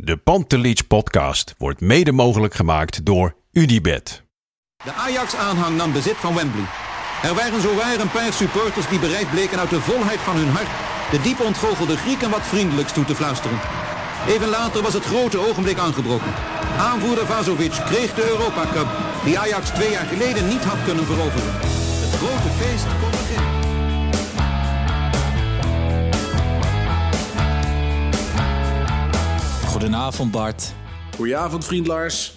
De Pantelich podcast wordt mede mogelijk gemaakt door Unibed. De Ajax-aanhang nam bezit van Wembley. Er waren zowaar een paar supporters die bereid bleken uit de volheid van hun hart de diep ontgoochelde Grieken wat vriendelijks toe te fluisteren. Even later was het grote ogenblik aangebroken. Aanvoerder Vazovic kreeg de Europa Cup, die Ajax twee jaar geleden niet had kunnen veroveren. Het grote feest kon beginnen. Goedenavond Bart. Goedenavond, vriend Lars.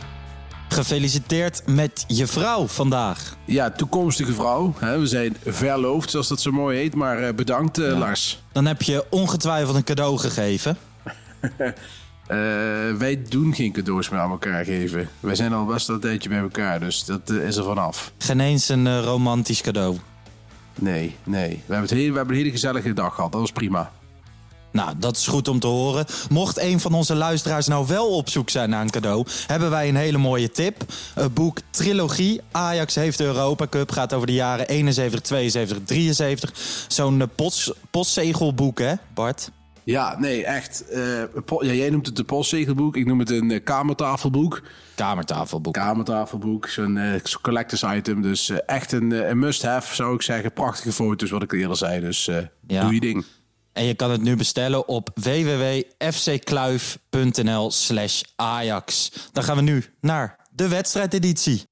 Gefeliciteerd met je vrouw vandaag. Ja, toekomstige vrouw. We zijn verloofd, zoals dat zo mooi heet. Maar eh, bedankt, eh, Lars. Dan heb je ongetwijfeld een cadeau gegeven. Eh, wij doen geen cadeaus meer aan elkaar geven. Wij zijn al best een tijdje bij elkaar, dus dat is er vanaf. Geen eens een romantisch cadeau. Nee, nee. We hebben, het heel, we hebben een hele gezellige dag gehad. Dat was prima. Nou, dat is goed om te horen. Mocht een van onze luisteraars nou wel op zoek zijn naar een cadeau, hebben wij een hele mooie tip. Het boek Trilogie. Ajax heeft de Europa Cup. Gaat over de jaren 71, 72, 73. Zo'n eh, post, postzegelboek, hè, Bart? Ja, nee, echt. eh, ja, jij noemt het een postzegelboek. Ik noem het een eh, kamertafelboek. Kamertafelboek. Kamertafelboek, zo'n zo'n collectors item. Dus echt een, een must-have, zou ik zeggen. Prachtige foto's, wat ik eerder zei. Dus doe je ding. En je kan het nu bestellen op www.fckluif.nl slash Ajax. Dan gaan we nu naar de wedstrijdeditie.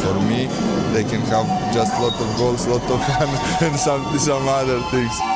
For me, they can have just lot of goals, lot of fun, and some some other things.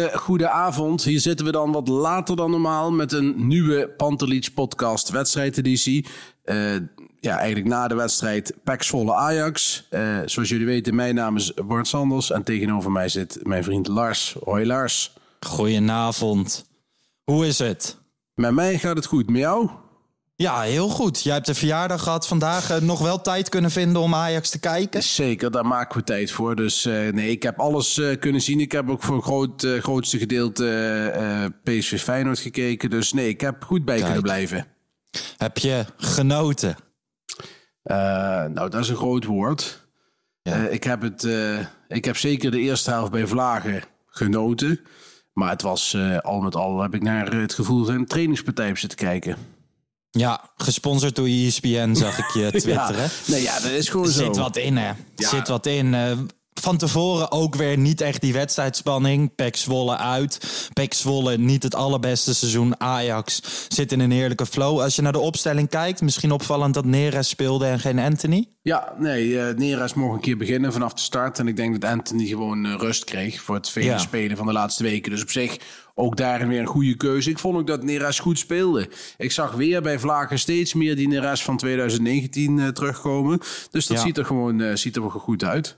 Hele goede avond. Hier zitten we dan wat later dan normaal met een nieuwe Pantelich podcast wedstrijdeditie. Eh ja, eigenlijk na de wedstrijd PEC Zwolle Ajax. Eh, zoals jullie weten, mijn naam is Bart Sanders en tegenover mij zit mijn vriend Lars. Hoi Lars. Goedenavond. Hoe is het? Met mij gaat het goed, met jou? Ja, heel goed. Jij hebt een verjaardag gehad vandaag. eh, nog wel tijd kunnen vinden om Ajax te kijken? Zeker, daar maken we tijd voor. Dus eh, nee, ik heb alles eh, kunnen zien. Ik heb ook voor het groot, grootste gedeelte PSV Feyenoord gekeken. Dus nee, ik heb goed bij Kijk. kunnen blijven. Heb je genoten? Nou, dat is een groot woord. Ja. Ik, heb het, ik heb zeker de eerste helft bij Vlagen genoten. Maar het was al met al, heb ik naar het gevoel van een trainingspartij op zitten kijken. Ja, gesponsord door ESPN zag ik je twitteren. Ja, nee, ja, dat is gewoon Er zo. zit wat in, hè? Er Ja. zit wat in. Eh, van tevoren ook weer niet echt die wedstrijdspanning. Pek Zwolle uit. Pek Zwolle niet het allerbeste seizoen. Ajax zit in een heerlijke flow. Als je naar de opstelling kijkt, misschien opvallend dat Neres speelde en geen Anthony. Ja, nee, eh Neres mocht een keer beginnen vanaf de start. En ik denk dat Anthony gewoon eh, rust kreeg voor het vele Ja. spelen van de laatste weken. Dus op zich ook daarin weer een goede keuze. Ik vond ook dat Neres goed speelde. Ik zag weer bij Vlagen steeds meer die Neres van 2019 eh, terugkomen. Dus dat Ja. ziet er gewoon ziet er wel goed uit.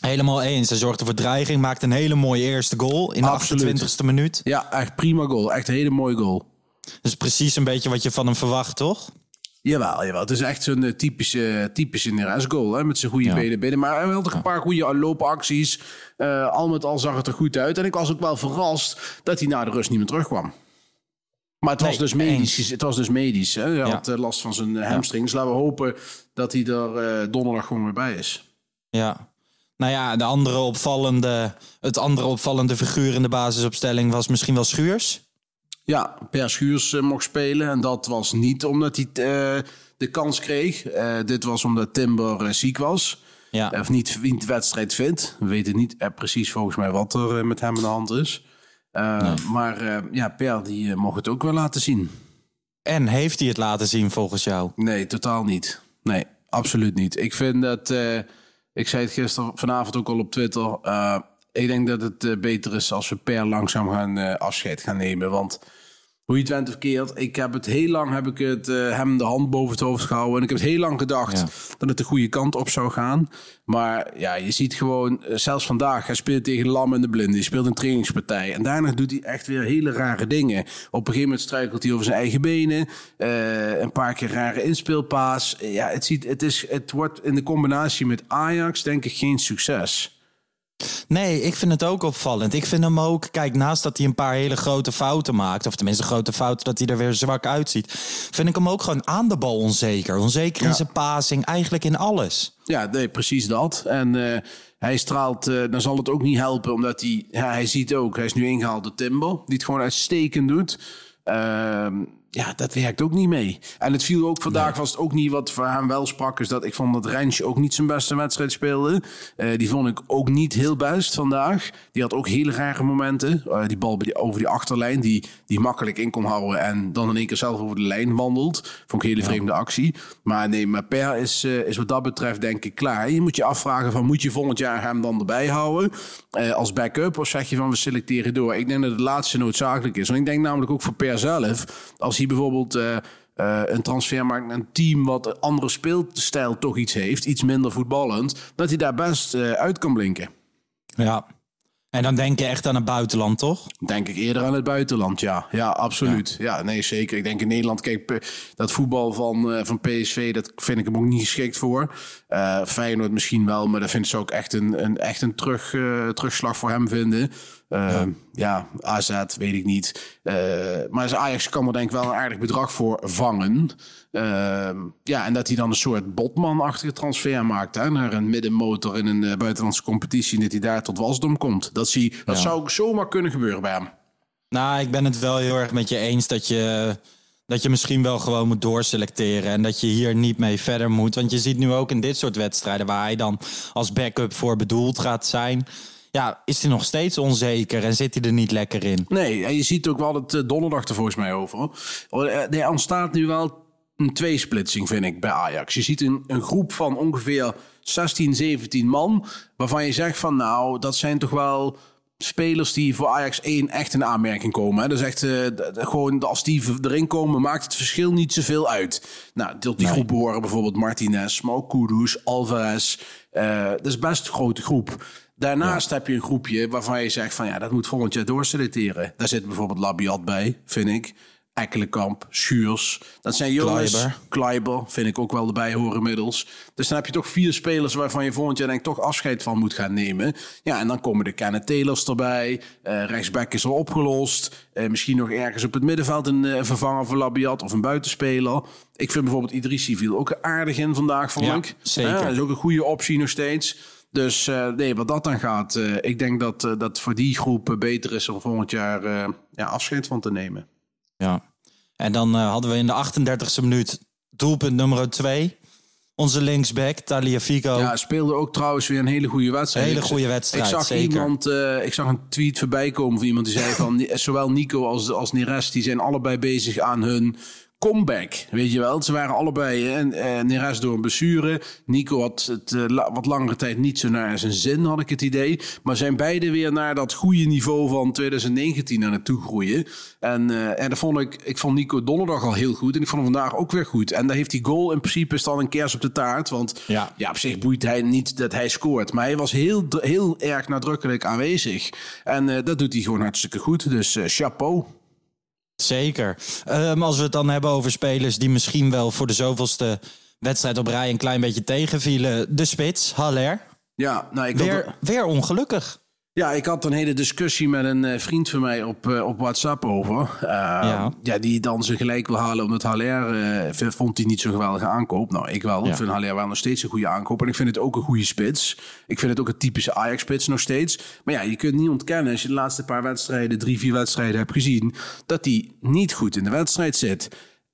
Helemaal eens. Hij zorgde voor dreiging, maakte een hele mooie eerste goal in de Absoluut. 28e minuut. Ja, echt prima goal. Echt een hele mooie goal. Dus precies een beetje wat je van hem verwacht, toch? Jawel, jawel. Het is echt zo'n eh, typische, typische Neres goal. Hè? Met zijn goede Ja. benen binnen. Maar hij had een paar goede loopacties. Eh, al met al zag het er goed uit. En ik was ook wel verrast dat hij na de rust niet meer terugkwam. Maar het was Nee, dus medisch. Het was dus medisch. Hè? Hij Ja. had eh, last van zijn hamstrings. Laten we hopen dat hij er donderdag gewoon weer bij is. Ja. Nou ja, de andere opvallende, het andere opvallende figuur in de basisopstelling was misschien wel Schuurs. Ja, Per Schuurs eh, mocht spelen. En dat was niet omdat hij eh, de kans kreeg. Eh, dit was omdat Timber ziek was. Ja. Of niet, niet de wedstrijd vindt. We weten niet precies volgens mij wat er met hem aan de hand is. Maar ja, Per die mocht het ook wel laten zien. En heeft hij het laten zien volgens jou? Nee, totaal niet. Nee, absoluut niet. Ik vind dat, ik zei het gisteren, vanavond ook al op Twitter. eh, ik denk dat het eh, beter is als we per langzaam gaan eh, afscheid gaan nemen. Want hoe je het went of keert, ik heb het heel lang heb ik het, eh, hem de hand boven het hoofd gehouden. En ik heb het heel lang gedacht Ja. dat het de goede kant op zou gaan. Maar ja, je ziet gewoon, eh, zelfs vandaag, hij speelt tegen Lam en de Blinde. Hij speelt een trainingspartij. En daarna doet hij echt weer hele rare dingen. Op een gegeven moment struikelt hij over zijn eigen benen. Eh, een paar keer rare inspeelpaas. Ja, het, ziet, het, is, het wordt in de combinatie met Ajax denk ik geen succes. Nee, ik vind het ook opvallend. Ik vind hem ook, kijk, naast dat hij een paar hele grote fouten maakt, of tenminste grote fouten dat hij er weer zwak uitziet, vind ik hem ook gewoon aan de bal onzeker. Onzeker in zijn passing, eigenlijk in alles. Ja, nee, precies dat. En eh, hij straalt, eh, dan zal het ook niet helpen, omdat hij, ja, hij ziet ook, hij is nu ingehaald door Timber, die het gewoon uitstekend doet. Ehm, ja, dat werkt ook niet mee. En het viel ook vandaag, was het ook niet wat voor hem wel sprak, is dat ik vond dat Rensje ook niet zijn beste wedstrijd speelde. Eh, die vond ik ook niet heel best vandaag. Die had ook hele rare momenten. Eh, die bal over die achterlijn, die, die makkelijk in kon houden en dan in één keer zelf over de lijn wandelt. Vond ik een hele vreemde actie. Maar nee, maar Per is, eh, is wat dat betreft denk ik klaar. Je moet je afvragen van, moet je volgend jaar hem dan erbij houden als backup? Of zeg je van, we selecteren door? Ik denk dat het laatste noodzakelijk is. Want ik denk namelijk ook voor Per zelf, als hij bijvoorbeeld... eh, eh, een transfer maakt naar een team wat een andere speelstijl toch iets heeft, iets minder voetballend, dat hij daar best eh, uit kan blinken. Ja. En dan denk je echt aan het buitenland, toch? Denk ik eerder aan het buitenland, ja. Ja, absoluut. Ja, nee, zeker. Ik denk in Nederland, kijk, dat voetbal van, van PSV, dat vind ik hem ook niet geschikt voor. Feyenoord misschien wel, maar dat vind ik ook echt een, een, echt een terug, terugslag voor hem vinden. Eh, ja. AZ, weet ik niet. Eh, maar Ajax kan er denk ik wel een aardig bedrag voor vangen. Eh, ja, en dat hij dan een soort botman-achtige transfer maakt hè, naar een middenmotor in een eh, buitenlandse competitie. En dat hij daar tot wasdom komt. Dat, zie, dat Ja. zou zomaar kunnen gebeuren bij hem. Nou, ik ben het wel heel erg met je eens dat je, dat je misschien wel gewoon moet doorselecteren. En dat je hier niet mee verder moet. Want je ziet nu ook in dit soort wedstrijden waar hij dan als backup voor bedoeld gaat zijn. Ja, is hij nog steeds onzeker en zit hij er niet lekker in? Nee, en je ziet ook wel het eh, donderdag er volgens mij over. Eh, Er ontstaat nu wel een tweesplitsing, vind ik, bij Ajax. Je ziet een, een groep van ongeveer 16, 17 man... waarvan je zegt van nou, dat zijn toch wel spelers die voor Ajax 1 echt in aanmerking komen. Hè. Is echt eh, gewoon als die erin komen, maakt het verschil niet zoveel uit. Nou, tot die groep behoren bijvoorbeeld Martinez, Kudus, Alvarez. Eh, dat is best een grote groep. Daarnaast heb je een groepje waarvan je zegt van ja, dat moet volgend jaar doorselecteren. Daar zit bijvoorbeeld Labiat bij, vind ik. Ekkelenkamp, Schuurs. Dat zijn jongens. Kleiber. Vind ik ook wel erbij horen inmiddels. Dus dan heb je toch vier spelers waarvan je volgend jaar denk ik toch afscheid van moet gaan nemen. Ja, en dan komen de Kenneth Taylors erbij. Rechtsback is al opgelost. Eh, misschien nog ergens op het middenveld een eh, vervanger voor Labiat of een buitenspeler. Ik vind bijvoorbeeld Idrissi viel ook aardig in vandaag, vond Ja, ik. zeker. Ja, dat is ook een goede optie nog steeds. Dus eh, nee, wat dat dan gaat, eh, ik denk dat eh, dat voor die groep beter is om volgend jaar ja, afscheid van te nemen. Ja. En dan hadden we in de 38e minuut doelpunt nummer 2. Onze linksback, Talia Fico. Ja, speelde ook trouwens weer een hele goede wedstrijd. Hele goede wedstrijd, Ik zag zeker. iemand, ik zag een tweet voorbij komen van iemand die zei van zowel Nico als, als Neres, die zijn allebei bezig aan hun comeback. Weet je wel, ze waren allebei en eh, Neres door een blessure. Nico had het eh, la- wat langere tijd niet zo naar zijn zin, had ik het idee. Maar zijn beide weer naar dat goede niveau van 2019 aan het toegroeien. En, eh, en dat vond ik, ik vond Nico donderdag al heel goed en ik vond hem vandaag ook weer goed. En daar heeft die goal in principe is dan een kers op de taart, want Ja. ja, op zich boeit hij niet dat hij scoort. Maar hij was heel, heel erg nadrukkelijk aanwezig. En dat doet hij gewoon hartstikke goed. Dus chapeau. Zeker. Ehm, als we het dan hebben over spelers die misschien wel voor de zoveelste wedstrijd op rij een klein beetje tegenvielen. De spits, Haller. Ja, nou, ik Weer, weer ongelukkig. Ja, ik had een hele discussie met een eh, vriend van mij op, eh, op WhatsApp over. Eh, ja. die dan zijn gelijk wil halen omdat Haller v- vond hij niet zo geweldige aankoop. Nou, ik wel. Ja. Ik vind Haller wel nog steeds een goede aankoop. En ik vind het ook een goede spits. Ik vind het ook een typische Ajax-spits nog steeds. Maar ja, je kunt niet ontkennen als je de laatste paar wedstrijden, drie, vier wedstrijden hebt gezien, dat hij niet goed in de wedstrijd zit.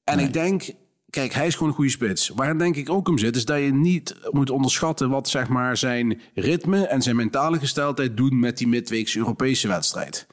En ik denk, Kijk, hij is gewoon een goede spits. Waar denk ik ook om zit, is dat je niet moet onderschatten wat zeg maar, zijn ritme en zijn mentale gesteldheid doen met die midweekse Europese wedstrijd.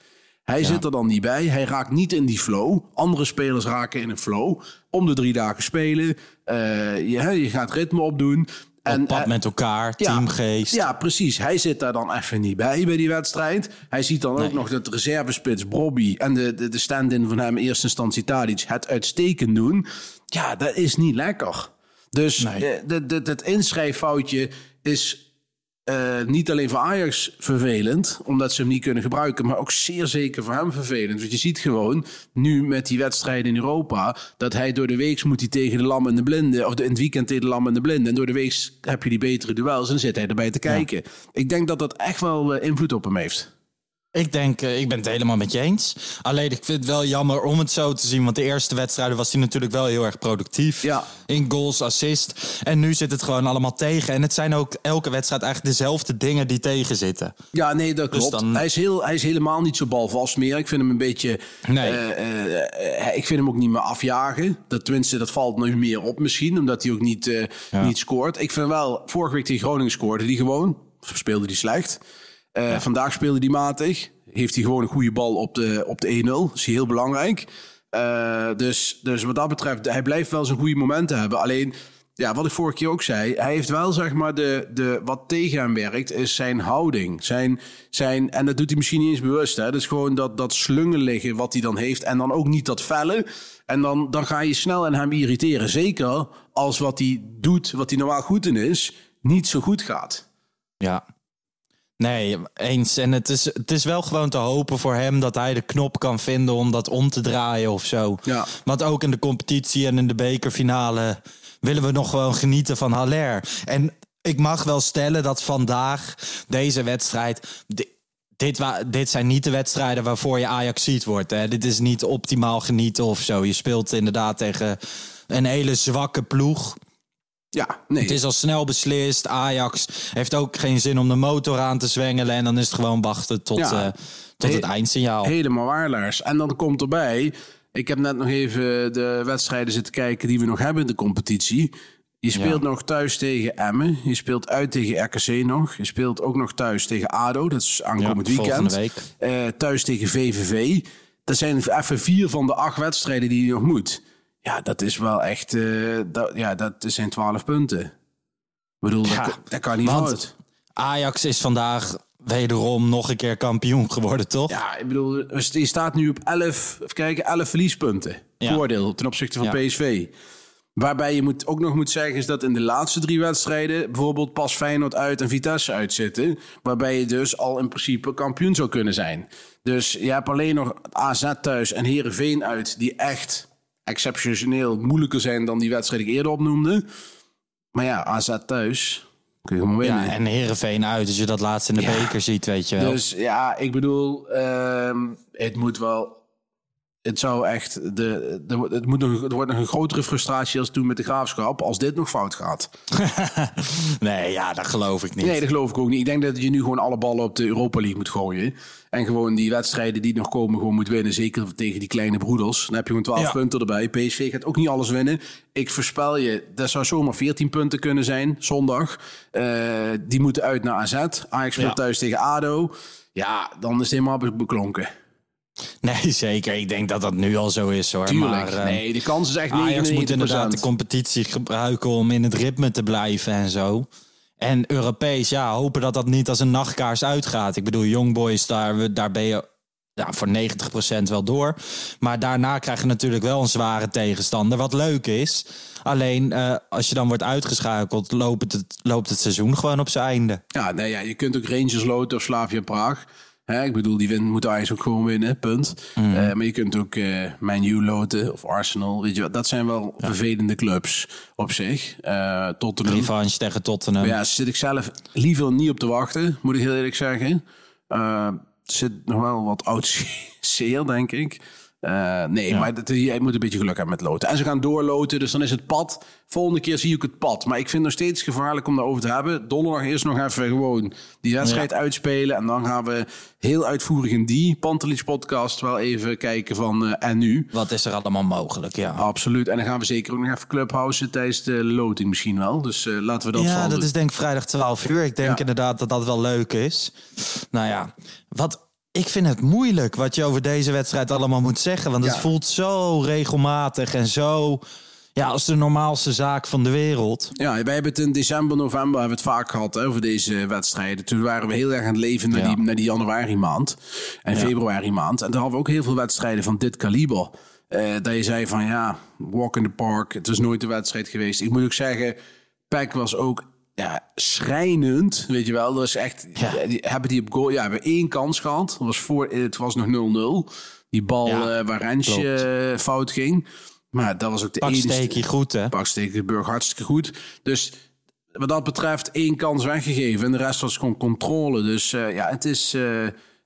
Hij zit er dan niet bij. Hij raakt niet in die flow. Andere spelers raken in een flow. Om de drie dagen spelen. Eh, je, je gaat ritme opdoen. En, pad eh, met elkaar, ja, teamgeest. Ja, precies. Hij zit daar dan even niet bij, bij die wedstrijd. Hij ziet dan ook nog dat reservespits Bobby en de, de, de stand-in van hem in eerste instantie Tadic het uitstekend doen. Ja, dat is niet lekker. Dus de, de, het inschrijffoutje is eh, niet alleen voor Ajax vervelend, omdat ze hem niet kunnen gebruiken, maar ook zeer zeker voor hem vervelend. Want je ziet gewoon nu met die wedstrijden in Europa dat hij door de week moet hij tegen de lam en de blinden, of de, in het weekend tegen de lam en de blinden. En door de week heb je die betere duels en zit hij erbij te kijken. Ik denk dat dat echt wel eh, invloed op hem heeft. Ik denk, eh, ik ben het helemaal met je eens. Alleen ik vind het wel jammer om het zo te zien. Want de eerste wedstrijden was hij natuurlijk wel heel erg productief. Ja. In goals, assist. En nu zit het gewoon allemaal tegen. En het zijn ook elke wedstrijd eigenlijk dezelfde dingen die tegen zitten. Ja, nee, dat Dus klopt. dan- Hij, is heel, hij is helemaal niet zo balvast meer. Ik vind hem een beetje... Nee. eh, eh, ik vind hem ook niet meer afjagen. Dat, tenminste, dat valt nu meer op misschien. Omdat hij ook niet, eh, niet scoort. Ik vind wel, vorige week tegen Groningen scoorde hij gewoon. Of speelde hij slecht. Eh, Vandaag speelde hij matig. Heeft hij gewoon een goede bal op de, op de 1-0. Dat is heel belangrijk. Eh, dus, dus wat dat betreft, hij blijft wel zijn goede momenten hebben. Alleen, ja, wat ik vorige keer ook zei, hij heeft wel zeg maar de, de wat tegen hem werkt, is zijn houding. Zijn, zijn, en dat doet hij misschien niet eens bewust. Hè? Dat is gewoon dat, dat slungeliggen wat hij dan heeft. En dan ook niet dat vellen. En dan, dan ga je snel aan hem irriteren. Zeker als wat hij doet, wat hij normaal goed in is, niet zo goed gaat. Ja. Nee, eens. En het is, het is wel gewoon te hopen voor hem dat hij de knop kan vinden om dat om te draaien of zo. Ja. Want ook in de competitie en in de bekerfinale willen we nog gewoon genieten van Haller. En ik mag wel stellen dat vandaag deze wedstrijd. di- Dit, dit zijn niet de wedstrijden waarvoor je Ajax ziet wordt. Hè. Dit is niet optimaal genieten of zo. Je speelt inderdaad tegen een hele zwakke ploeg. Ja, nee. Het is al snel beslist. Ajax heeft ook geen zin om de motor aan te zwengelen. En dan is het gewoon wachten tot, Ja. eh, tot het He- eindsignaal. Helemaal waar, Lars. En dan komt erbij... Ik heb net nog even de wedstrijden zitten kijken die we nog hebben in de competitie. Je speelt nog thuis tegen Emmen. Je speelt uit tegen RKC nog. Je speelt ook nog thuis tegen ADO. Dat is aankomend Ja, weekend. week. Eh, thuis tegen VVV. Dat zijn even vier van de acht wedstrijden die je nog moet. Ja, dat is wel echt... eh, dat, ja, dat zijn twaalf punten. Ik bedoel, Ja, dat, dat kan niet want-. Ajax is vandaag wederom nog een keer kampioen geworden, toch? Ja, ik bedoel, je staat nu op 11, even kijken, 11 verliespunten. Ja. Voordeel ten opzichte van Ja. PSV. Waarbij je moet, ook nog moet zeggen is dat in de laatste drie wedstrijden... bijvoorbeeld pas Feyenoord uit en Vitesse uitzitten. Waarbij je dus al in principe kampioen zou kunnen zijn. Dus je hebt alleen nog AZ thuis en Herenveen uit... die echt exceptioneel moeilijker zijn dan die wedstrijd die ik eerder opnoemde. Maar ja, AZ thuis kun je gewoon winnen. Ja, en Herenveen uit, als je dat laatst in de Ja. beker ziet, weet je wel. Dus ja, ik bedoel, ehm, het moet wel. Het zou echt. De, de, het, moet nog, het wordt nog een grotere frustratie als toen met de graafschap. Als dit nog fout gaat. nee, ja, dat geloof ik niet. Nee, dat geloof ik ook niet. Ik denk dat je nu gewoon alle ballen op de Europa League moet gooien. En gewoon die wedstrijden die nog komen, gewoon moet winnen. Zeker tegen die kleine broeders. Dan heb je gewoon 12 Ja. punten erbij. PSV gaat ook niet alles winnen. Ik voorspel je, dat zou zomaar 14 punten kunnen zijn. Zondag. Eh, die moeten uit naar AZ. Ajax speelt Ja. thuis tegen ADO. Ja, dan is het helemaal be- beklonken. Nee, zeker. Ik denk dat dat nu al zo is, hoor. Tuurlijk. Maar, eh, nee, de kans is echt 99%. Ajax moet inderdaad de competitie gebruiken om in het ritme te blijven en zo. En Europees, ja, hopen dat dat niet als een nachtkaars uitgaat. Ik bedoel, Young Boys, daar, daar ben je ja, voor 90% wel door. Maar daarna krijg je natuurlijk wel een zware tegenstander, wat leuk is. Alleen, eh, als je dan wordt uitgeschakeld, loopt het, loopt het seizoen gewoon op zijn einde. Ja, nee, ja, je kunt ook Rangers loten of Slavia Praag. Hè, ik bedoel, die win, moet Ajax ook gewoon winnen, punt. Mhm. Eh, maar je kunt ook eh Man U loten of Arsenal. Weet je, wat, dat zijn wel vervelende clubs op zich. Eh Tottenham. Revanche tegen Tottenham. Ja, zit ik zelf liever niet op te wachten, moet ik heel eerlijk zeggen. Er zit nog wel wat oud zeer, denk ik. Eh, nee, maar dat, je moet een beetje geluk hebben met loten. En ze gaan doorloten, dus dan is het pad. Volgende keer zie ik het pad. Maar ik vind het nog steeds gevaarlijk om daarover te hebben. Donderdag eerst nog even gewoon die wedstrijd uitspelen. En dan gaan we heel uitvoerig in die Pantelich podcast wel even kijken van eh, en nu. Wat is er allemaal mogelijk, ja. Absoluut. En dan gaan we zeker ook nog even clubhouse tijdens de loting misschien wel. Dus eh, laten we dat ja, dat is denk ik vrijdag 12 uur. Ik denk Ja. inderdaad dat dat wel leuk is. Nou ja, wat, ik vind het moeilijk wat je over deze wedstrijd allemaal moet zeggen. Want het Ja. voelt zo regelmatig en zo... Ja, als de normaalste zaak van de wereld. Ja, wij hebben het in december, november hebben we het vaak gehad hè, over deze wedstrijden. Toen waren we heel erg aan het leven naar, Ja. die, naar die januari maand en februari maand. En toen hadden we ook heel veel wedstrijden van dit kaliber. Eh, dat je zei van ja, walk in the park. Het is nooit een wedstrijd geweest. Ik moet ook zeggen, PEC was ook ja, schrijnend. Weet je wel, dat was echt. Ja. Die, hebben die op goal. Ja, we hebben één kans gehad. Dat was voor, het was nog 0-0. Die bal Ja, eh, waar Rensje eh, fout ging. Maar dat was ook de Pak enige. steekje goed, hè? Pak Stekenburg hartstikke goed. Dus wat dat betreft één kans weggegeven. En de rest was gewoon controle. Dus eh, ja, het is,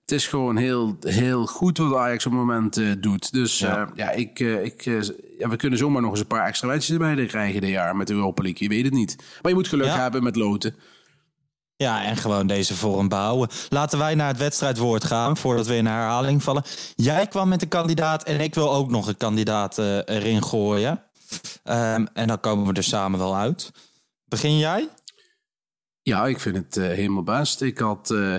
het is gewoon heel, heel goed wat Ajax op het moment eh, doet. Dus ja, ja ik, eh, ik, eh, ja, we kunnen zomaar nog eens een paar extra wedstrijden erbij krijgen dit jaar met de Europa League. Je weet het niet. Maar je moet geluk Ja. hebben met loten. Ja, en gewoon deze vorm behouden. Laten wij naar het wedstrijdwoord gaan, voordat we in herhaling vallen. Jij kwam met een kandidaat en ik wil ook nog een kandidaat eh, erin gooien. Ehm, en dan komen we er samen wel uit. Begin jij? Ja, ik vind het eh, helemaal best. Ik had eh,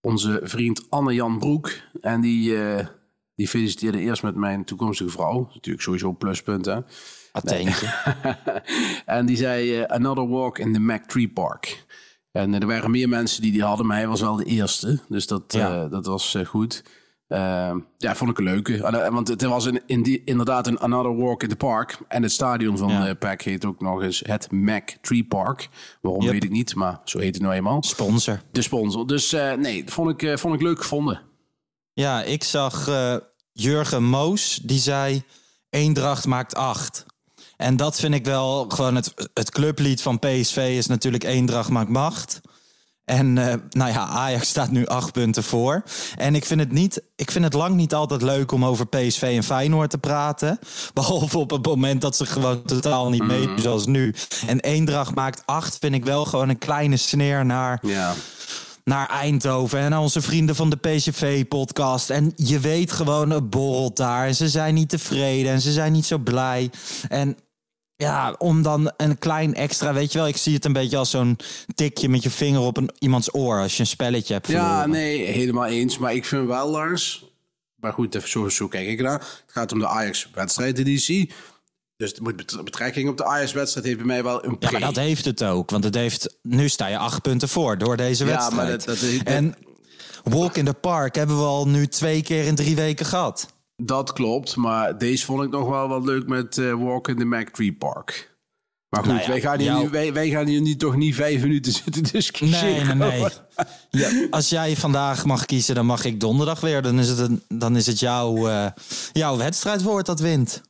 onze vriend Anne-Jan Broek. En die, eh, die feliciteerde eerst met mijn toekomstige vrouw. Natuurlijk sowieso pluspunt, hè. En die zei, eh, another walk in the Mac Tree Park. En er waren meer mensen die die hadden, maar hij was wel de eerste. Dus dat, Ja. eh, dat was goed. Eh, ja, vond ik een leuke. En, Want het was een, in die, inderdaad een Another Walk in the Park. En het stadion van Ja. eh PAC heet ook nog eens het Mac Tree Park. Waarom Yep. weet ik niet, maar zo heet het nou eenmaal. Sponsor. De sponsor. Dus eh, nee, vond ik, eh, vond ik leuk gevonden. Ja, ik zag Jurgen Moos, die zei... Eendracht maakt acht. En dat vind ik wel gewoon het, het clublied van PSV is natuurlijk Eendracht maakt macht. En eh, nou ja, Ajax staat nu acht punten voor. En ik vind het niet, ik vind het lang niet altijd leuk om over PSV en Feyenoord te praten. Behalve op het moment dat ze gewoon totaal niet meedoen, zoals nu. En Eendracht maakt acht, vind ik wel gewoon een kleine sneer naar Ja. naar Eindhoven en naar onze vrienden van de PCV-podcast. En je weet gewoon, het borrelt daar. En ze zijn niet tevreden en ze zijn niet zo blij. En ja, om dan een klein extra, weet je wel, ik zie het een beetje als zo'n tikje met je vinger op een, iemands oor als je een spelletje hebt verloren. Ja, nee, helemaal eens. Maar ik vind wel, Lars... Maar goed, even zo, zo kijk ik naar. Het gaat om de Ajax-wedstrijdeditie. Dus het moet bet- betrekking op de Ajax-wedstrijd heeft bij mij wel een Ja, maar dat heeft het ook. Want het heeft, nu sta je acht punten voor door deze Ja, wedstrijd. maar dat- dat- dat- en Walk in the Park hebben we al nu twee keer in drie weken gehad. Dat klopt, maar deze vond ik nog wel wat leuk met eh, Walk in the Mac Tree Park. Maar goed, Nou ja, wij, gaan hier jou- nu, wij, wij gaan hier nu toch niet vijf minuten zitten discussiëren. Nee, nee, nee. Ja, als jij vandaag mag kiezen, dan mag ik donderdag weer. Dan is het, een, dan is het jouw, eh, jouw wedstrijdwoord dat wint.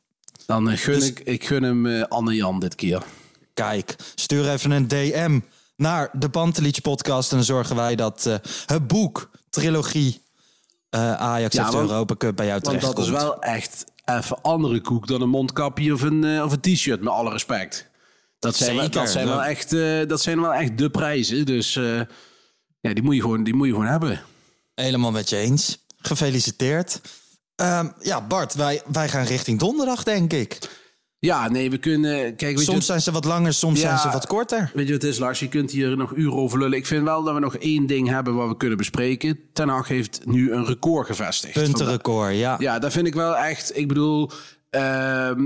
Dan eh, gun Dus- ik, ik gun hem Anne-Jan dit keer. Kijk, stuur even een DM naar de Pantelich podcast. En dan zorgen wij dat het boek, trilogie eh, Ajax Ja, heeft de want- Europa Cup bij jou Want terecht dat is wel echt even andere koek dan een mondkapje of een, eh, of een t-shirt, met alle respect. Dat zijn, wel, Zeker, dat zijn, wel, dat- echt, eh, dat zijn wel echt de prijzen. Dus eh, ja, die moet, je gewoon, die moet je gewoon hebben. Helemaal met je eens. Gefeliciteerd. Ehm, ja, Bart, wij, wij gaan richting donderdag, denk ik. Ja, nee, we kunnen... Kijk, Soms wat- zijn ze wat langer, soms Ja. zijn ze wat korter. Weet je wat het is, Lars? Je kunt hier nog uren over lullen. Ik vind wel dat we nog één ding hebben wat we kunnen bespreken. Ten Hag heeft nu een record gevestigd. Puntenrecord, ja. Ja, dat vind ik wel echt. Ik bedoel, ehm,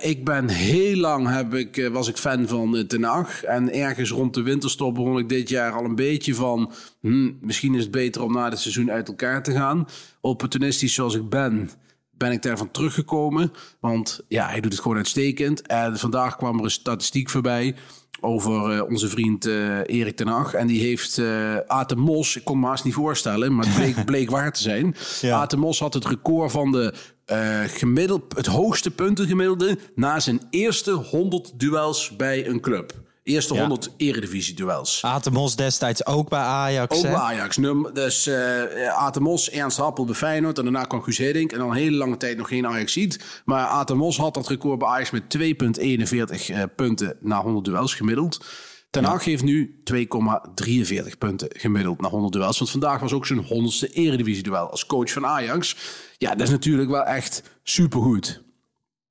ik ben heel lang heb ik, eh, was ik fan van uh, Ten Hag. En ergens rond de winterstop begon ik dit jaar al een beetje van... hmm, misschien is het beter om na het seizoen uit elkaar te gaan. Opportunistisch zoals ik ben, ben ik daarvan teruggekomen. Want ja, hij doet het gewoon uitstekend. En vandaag kwam er een statistiek voorbij over eh, onze vriend eh, Erik ten Hag. En die heeft eh Aten Mos, ik kon me haast niet voorstellen, maar het bleek, bleek waar te zijn. Ja. Aten Mos had het record van de eh, gemiddeld, het hoogste puntengemiddelde na zijn eerste 100 duels bij een club. Eerste Ja. 100 eredivisie-duels. Atemos destijds ook bij Ajax. Ook hè? bij Ajax. Num, dus eh Atemos, Ernst Happel bij Feyenoord. En daarna kwam Guus Hiddink. En dan een hele lange tijd nog geen Ajax ziet. Maar Atemos had dat record bij Ajax met 2,41 eh, punten na 100 duels gemiddeld. Ten Hag heeft nu 2,43 punten gemiddeld na 100 duels. Want vandaag was ook zijn 100ste eredivisie-duel als coach van Ajax. Ja, dat is natuurlijk wel echt supergoed.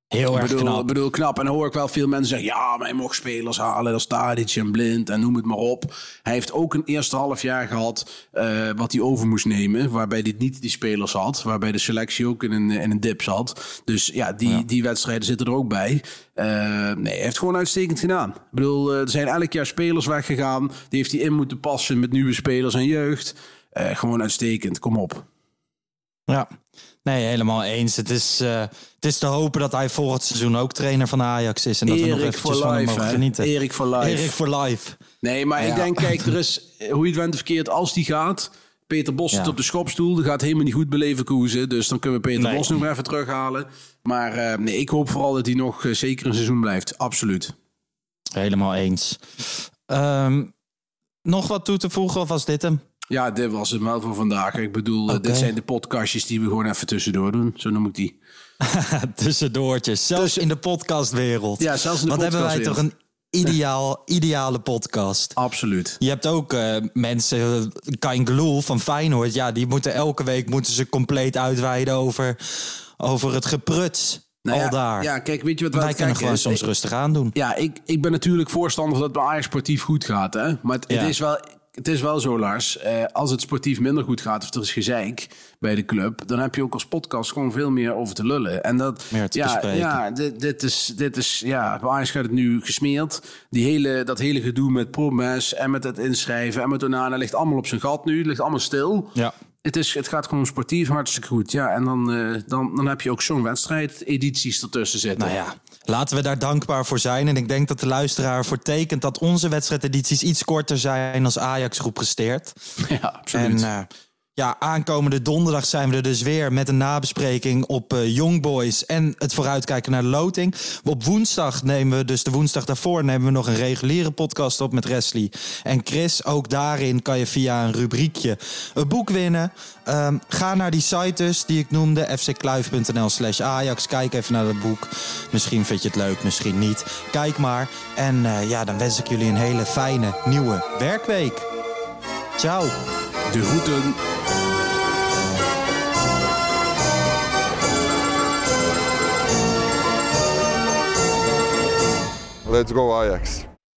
Heel Ik erg bedoel, knap. ik bedoel, knap. En dan hoor ik wel veel mensen zeggen... ja, maar hij mocht spelers halen als Tadic en Blind en noem het maar op. Hij heeft ook een eerste half jaar gehad... eh, wat hij over moest nemen... waarbij hij niet die spelers had. Waarbij de selectie ook in een, in een dip zat. Dus ja, die, die wedstrijden zitten er ook bij. Eh, nee, hij heeft gewoon uitstekend gedaan. Ik bedoel, eh, er zijn elk jaar spelers weggegaan. Die heeft hij in moeten passen met nieuwe spelers en jeugd. Gewoon uitstekend, kom op. Ja, nee, helemaal eens. Het is, eh, het is te hopen dat hij volgend seizoen ook trainer van Ajax is. En dat we nog eventjes van hem mogen hè? genieten. Erik for life. Erik for life. Nee, maar ik denk, kijk, er is, hoe je het went verkeerd, als die gaat... Peter Bos zit Ja. op de schopstoel. Die gaat helemaal niet goed beleven koersen. Dus dan kunnen we Peter Nee. Bos nog even terughalen. Maar eh, nee, ik hoop vooral dat hij nog eh, zeker een seizoen blijft. Absoluut. Helemaal eens. Ehm, nog wat toe te voegen of was dit hem? Ja, dit was het wel voor vandaag. Ik bedoel, eh, dit zijn de podcastjes die we gewoon even tussendoor doen. Zo noem ik die. Tussendoortjes. Zelfs Tussen- in de podcastwereld. Ja, zelfs in de Wat hebben wij toch een ideaal, ideale podcast. Absoluut. Je hebt ook eh, mensen, Kain Gloel van Feyenoord. Ja, die moeten elke week moeten ze compleet uitweiden over, over het gepruts. Nou al ja, daar. Ja, kijk, weet je wat wij kunnen gewoon soms Ik- rustig aan doen. Ja, ik, ik ben natuurlijk voorstander dat het bij Ajax sportief goed gaat. Hè? Maar het, Ja. het, is wel, het is wel zo, Lars. eh, als het sportief minder goed gaat of er is gezeik bij de club... dan heb je ook als podcast gewoon veel meer over te lullen. En dat, Meer te ja, bespreken. ja, dit, dit is, dit is, ja, bij Ajax gaat het nu gesmeerd. Die hele, dat hele gedoe met Promes en met het inschrijven en met Onana ligt allemaal op zijn gat nu. ligt allemaal stil. Ja. Het, is, het gaat gewoon sportief hartstikke goed. Ja, en dan, eh, dan, dan heb je ook zo'n wedstrijd, edities ertussen zitten. Nou ja, laten we daar dankbaar voor zijn. En ik denk dat de luisteraar voor tekent dat onze wedstrijdedities iets korter zijn als Ajax groep presteert. Ja, absoluut. En eh, ja, aankomende donderdag zijn we er dus weer met een nabespreking op eh, Young Boys en het vooruitkijken naar de loting. Op woensdag nemen we, dus de woensdag daarvoor, nemen we nog een reguliere podcast op met Wesley en Chris. Ook daarin kan je via een rubriekje een boek winnen. Ehm, ga naar die site dus die ik noemde, fckluif.nl slash Ajax. Kijk even naar dat boek. Misschien vind je het leuk, misschien niet. Kijk maar. En eh, ja, dan wens ik jullie een hele fijne nieuwe werkweek. Ciao. De groeten. Let's go Ajax.